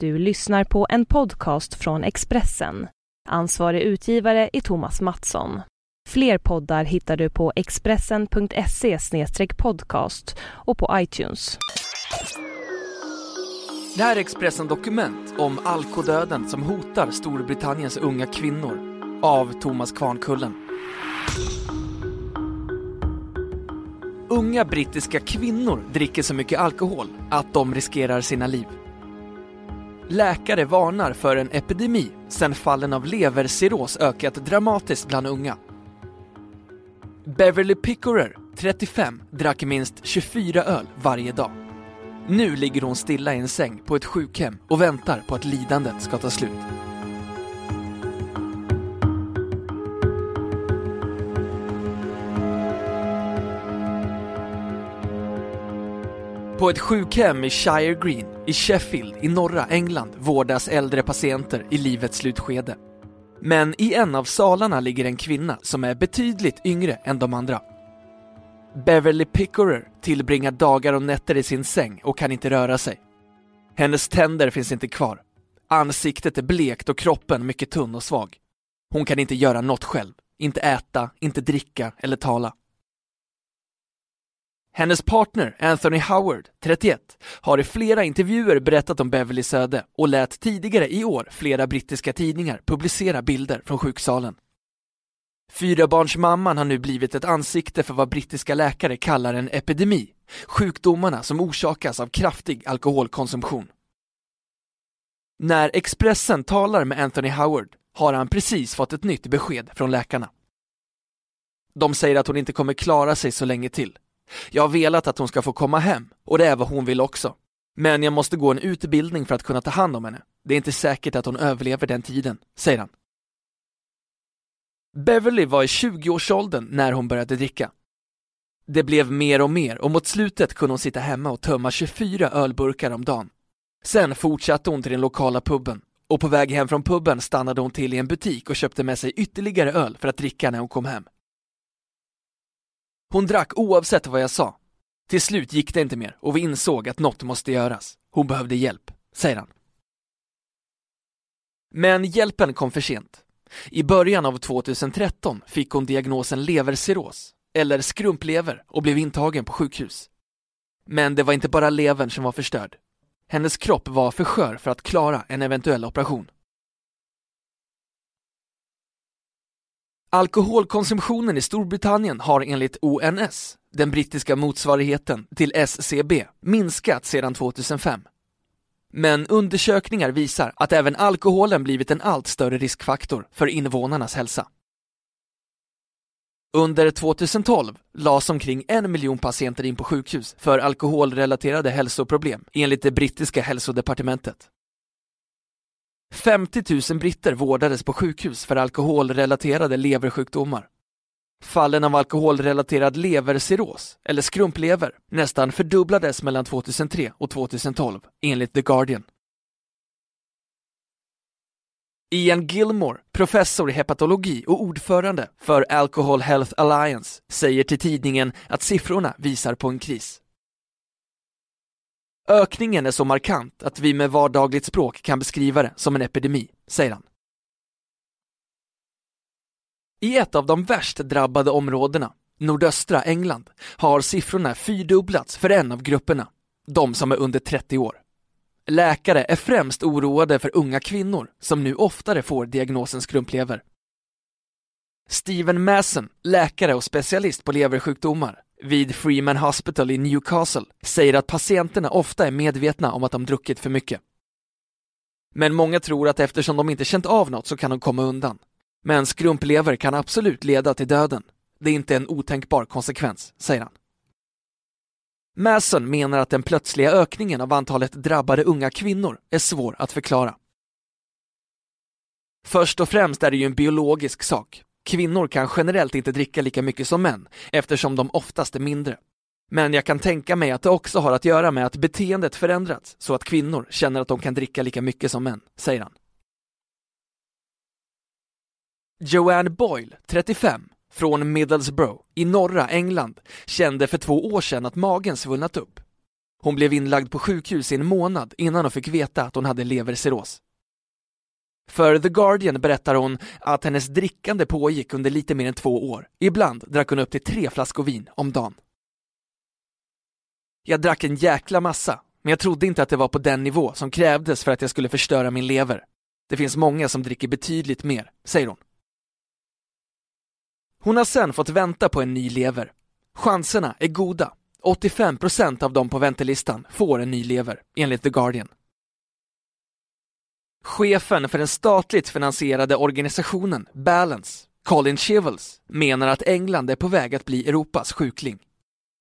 Du lyssnar på en podcast från Expressen. Ansvarig utgivare är Thomas Mattsson. Fler poddar hittar du på expressen.se podcast och på iTunes. Det här är Expressen Dokument om alkodöden som hotar Storbritanniens unga kvinnor av Thomas Kvarnkullen. Unga brittiska kvinnor dricker så mycket alkohol att de riskerar sina liv. Läkare varnar för en epidemi sedan fallen av levercirros ökat dramatiskt bland unga. Beverly Pickorer, 35, drack minst 24 öl varje dag. Nu ligger hon stilla i en säng på ett sjukhem och väntar på att lidandet ska ta slut. På ett sjukhem i Shire Green i Sheffield i norra England vårdas äldre patienter i livets slutskede. Men i en av salarna ligger en kvinna som är betydligt yngre än de andra. Beverly Pickorer tillbringar dagar och nätter i sin säng och kan inte röra sig. Hennes tänder finns inte kvar. Ansiktet är blekt och kroppen mycket tunn och svag. Hon kan inte göra något själv, inte äta, inte dricka eller tala. Hennes partner Anthony Howard, 31, har i flera intervjuer berättat om Beverlys öde och lät tidigare i år flera brittiska tidningar publicera bilder från sjuksalen. Fyrabarnsmamman har nu blivit ett ansikte för vad brittiska läkare kallar en epidemi, sjukdomarna som orsakas av kraftig alkoholkonsumtion. När Expressen talar med Anthony Howard har han precis fått ett nytt besked från läkarna. De säger att hon inte kommer klara sig så länge till jag har velat att hon ska få komma hem och det är vad hon vill också. Men jag måste gå en utbildning för att kunna ta hand om henne. Det är inte säkert att hon överlever den tiden, säger han. Beverly var i 20-årsåldern när hon började dricka. Det blev mer och mer och mot slutet kunde hon sitta hemma och tömma 24 ölburkar om dagen. Sen fortsatte hon till den lokala puben och på väg hem från puben stannade hon till i en butik och köpte med sig ytterligare öl för att dricka när hon kom hem. Hon drack oavsett vad jag sa. Till slut gick det inte mer och vi insåg att något måste göras. Hon behövde hjälp, säger han. Men hjälpen kom för sent. I början av 2013 fick hon diagnosen levercirros, eller skrumplever, och blev intagen på sjukhus. Men det var inte bara levern som var förstörd. Hennes kropp var för skör för att klara en eventuell operation. Alkoholkonsumtionen i Storbritannien har enligt ONS, den brittiska motsvarigheten till SCB, minskat sedan 2005. Men undersökningar visar att även alkoholen blivit en allt större riskfaktor för invånarnas hälsa. Under 2012 lades omkring en miljon patienter in på sjukhus för alkoholrelaterade hälsoproblem enligt det brittiska hälsodepartementet. 50 000 britter vårdades på sjukhus för alkoholrelaterade leversjukdomar. Fallen av alkoholrelaterad levercirros, eller skrumplever, nästan fördubblades mellan 2003 och 2012, enligt The Guardian. Ian Gilmore, professor i hepatologi och ordförande för Alcohol Health Alliance, säger till tidningen att siffrorna visar på en kris. Ökningen är så markant att vi med vardagligt språk kan beskriva det som en epidemi, säger han. I ett av de värst drabbade områdena, nordöstra England, har siffrorna fyrdubblats för en av grupperna, de som är under 30 år. Läkare är främst oroade för unga kvinnor som nu oftare får diagnosen skrumplever. Stephen Mason, läkare och specialist på leversjukdomar, vid Freeman Hospital i Newcastle säger att patienterna ofta är medvetna om att de druckit för mycket. Men många tror att eftersom de inte känt av något så kan de komma undan. Men skrumplever kan absolut leda till döden. Det är inte en otänkbar konsekvens, säger han. Mason menar att den plötsliga ökningen av antalet drabbade unga kvinnor är svår att förklara. Först och främst är det ju en biologisk sak. Kvinnor kan generellt inte dricka lika mycket som män eftersom de oftast är mindre. Men jag kan tänka mig att det också har att göra med att beteendet förändrats så att kvinnor känner att de kan dricka lika mycket som män, säger han. Joanne Boyle, 35, från Middlesbrough i norra England kände för två år sedan att magen svullnat upp. Hon blev inlagd på sjukhus i en månad innan hon fick veta att hon hade levercirros. För The Guardian berättar hon att hennes drickande pågick under lite mer än två år. Ibland drack hon upp till tre flaskor vin om dagen. Jag drack en jäkla massa, men jag trodde inte att det var på den nivå som krävdes för att jag skulle förstöra min lever. Det finns många som dricker betydligt mer, säger hon. Hon har sen fått vänta på en ny lever. Chanserna är goda. 85% av dem på väntelistan får en ny lever, enligt The Guardian. Chefen för den statligt finansierade organisationen Balance, Colin Chivels, menar att England är på väg att bli Europas sjukling.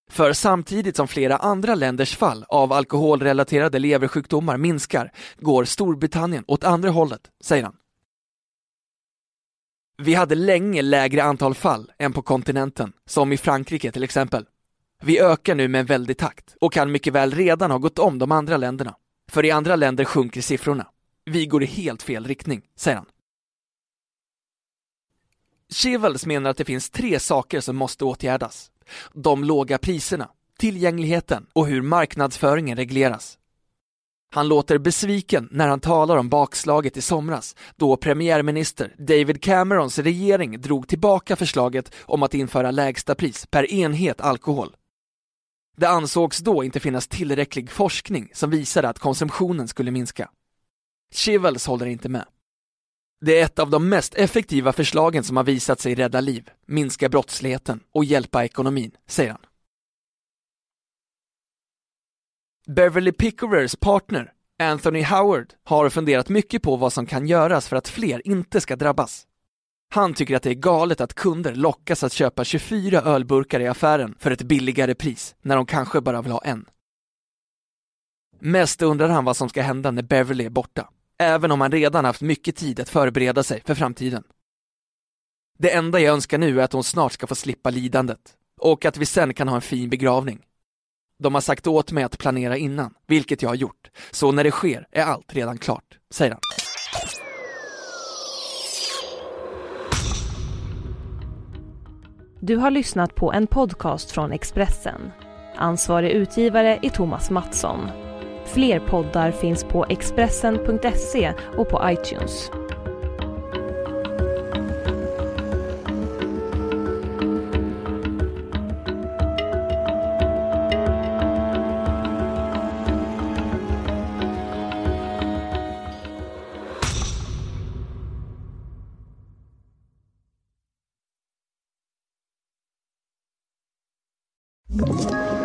För samtidigt som flera andra länders fall av alkoholrelaterade leversjukdomar minskar går Storbritannien åt andra hållet, säger han. Vi hade länge lägre antal fall än på kontinenten, som i Frankrike till exempel. Vi ökar nu med en väldig takt och kan mycket väl redan ha gått om de andra länderna. För i andra länder sjunker siffrorna. Vi går i helt fel riktning, säger han. Chevals menar att det finns tre saker som måste åtgärdas. De låga priserna, tillgängligheten och hur marknadsföringen regleras. Han låter besviken när han talar om bakslaget i somras då premiärminister David Camerons regering drog tillbaka förslaget om att införa lägsta pris per enhet alkohol. Det ansågs då inte finnas tillräcklig forskning som visade att konsumtionen skulle minska. Chivels håller inte med. Det är ett av de mest effektiva förslagen som har visat sig rädda liv, minska brottsligheten och hjälpa ekonomin, säger han. Beverly Pickerers partner, Anthony Howard, har funderat mycket på vad som kan göras för att fler inte ska drabbas. Han tycker att det är galet att kunder lockas att köpa 24 ölburkar i affären för ett billigare pris, när de kanske bara vill ha en. Mest undrar han vad som ska hända när Beverly är borta även om han redan haft mycket tid att förbereda sig för framtiden. Det enda jag önskar nu är att hon snart ska få slippa lidandet och att vi sen kan ha en fin begravning. De har sagt åt mig att planera innan, vilket jag har gjort, så när det sker är allt redan klart, säger han. Du har lyssnat på en podcast från Expressen. Ansvarig utgivare är Thomas Mattsson. Fler poddar finns på Expressen.se och på iTunes. you